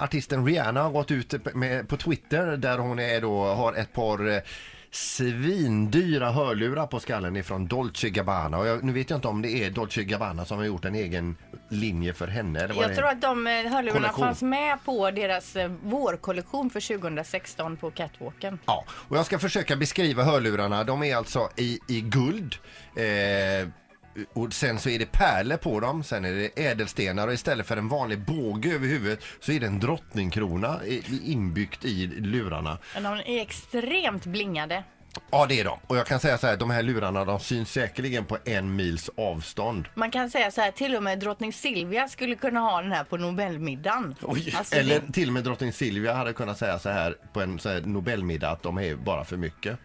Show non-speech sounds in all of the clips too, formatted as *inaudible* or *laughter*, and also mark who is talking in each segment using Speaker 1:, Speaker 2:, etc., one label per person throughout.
Speaker 1: artisten Rihanna har gått ut med, på Twitter där hon är då, har ett par eh, svindyra hörlurar på skallen ifrån Dolce Gabbana. Och jag, nu vet jag inte om det är Dolce Gabbana som har gjort en egen linje för henne. Eller
Speaker 2: Jag tror att de eh, hörlurarna
Speaker 1: Kollektion.
Speaker 2: fanns med på deras eh, vårkollektion för 2016 på Catwalken.
Speaker 1: Ja, och jag ska försöka beskriva hörlurarna. De är alltså i, i guld. Eh, och sen så är det pärlor på dem, sen är det ädelstenar och istället för en vanlig båge över huvudet så är det en drottningkrona inbyggt i lurarna.
Speaker 2: Men de är extremt blingade.
Speaker 1: Ja, det är de. Och jag kan säga så här, de här lurarna de syns säkerligen på en mils avstånd.
Speaker 2: Man kan säga så här, till och med drottning Silvia skulle kunna ha den här på Nobelmiddagen.
Speaker 3: Oj.
Speaker 2: Alltså,
Speaker 1: Eller
Speaker 2: det-
Speaker 1: till och med drottning Silvia hade kunnat säga så här på en så här Nobelmiddag att de är bara för mycket.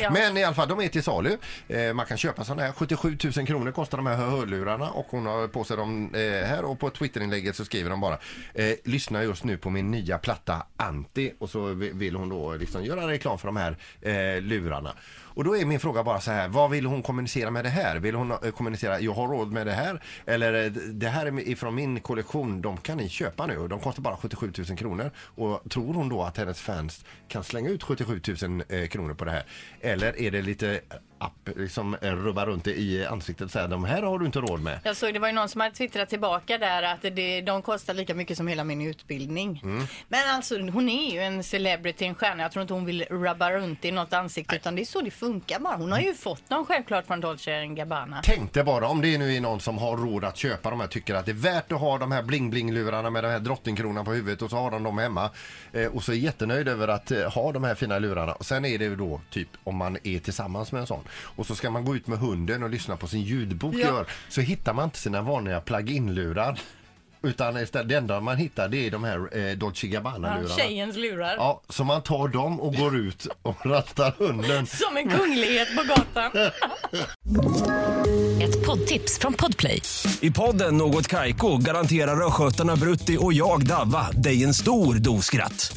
Speaker 2: Ja.
Speaker 1: Men i alla fall, de är till salu. Eh, man kan köpa sådana här. 77 000 kronor kostar de här hörlurarna och hon har på sig dem eh, här och på Twitterinlägget så skriver de bara eh, lyssna just nu på min nya platta Anti och så vill hon då liksom göra reklam för de här eh, lurarna. Och då är min fråga bara så här, vad vill hon kommunicera med det här? Vill hon eh, kommunicera, jag har råd med det här? Eller eh, det här är ifrån min kollektion, de kan ni köpa nu och de kostar bara 77 000 kronor. Och tror hon då att hennes fans kan slänga ut 77 000 eh, kronor på det här? Eller är det lite app, liksom eh, rubba runt i ansiktet och säga de här har du inte råd med?
Speaker 2: Jag såg det var ju någon som hade twittrat tillbaka där att det, de kostar lika mycket som hela min utbildning.
Speaker 1: Mm.
Speaker 2: Men alltså hon är ju en celebrity, en stjärna. Jag tror inte hon vill rubba runt i något ansikte utan det är så det funkar bara. Hon har ju fått dem självklart från Dolce Gabbana.
Speaker 1: Tänkte bara om det nu är någon som har råd att köpa de här, tycker att det är värt att ha de här bling-bling-lurarna med den här drottningkronan på huvudet och så har de dem hemma eh, och så är jättenöjd över att eh, ha de här fina lurarna. Och sen är det ju då typ om man är tillsammans med en sån och så ska man gå ut med hunden och lyssna på sin ljudbok
Speaker 2: Ja.
Speaker 1: gör, så hittar man inte sina vanliga plug-in-lurar. Utan istället, det enda man hittar det är de här eh, Dolce
Speaker 2: Ja,
Speaker 1: Gabbana-lurarna.
Speaker 2: tjejens lurar.
Speaker 1: Ja, så man tar dem och går ut och *laughs* rattar hunden.
Speaker 2: Som en kunglighet på gatan. *laughs*
Speaker 4: Ett poddtips från Podplay.
Speaker 5: I podden Något Kaiko garanterar östgötarna Brutti och jag, Davva, dig en stor dos skratt.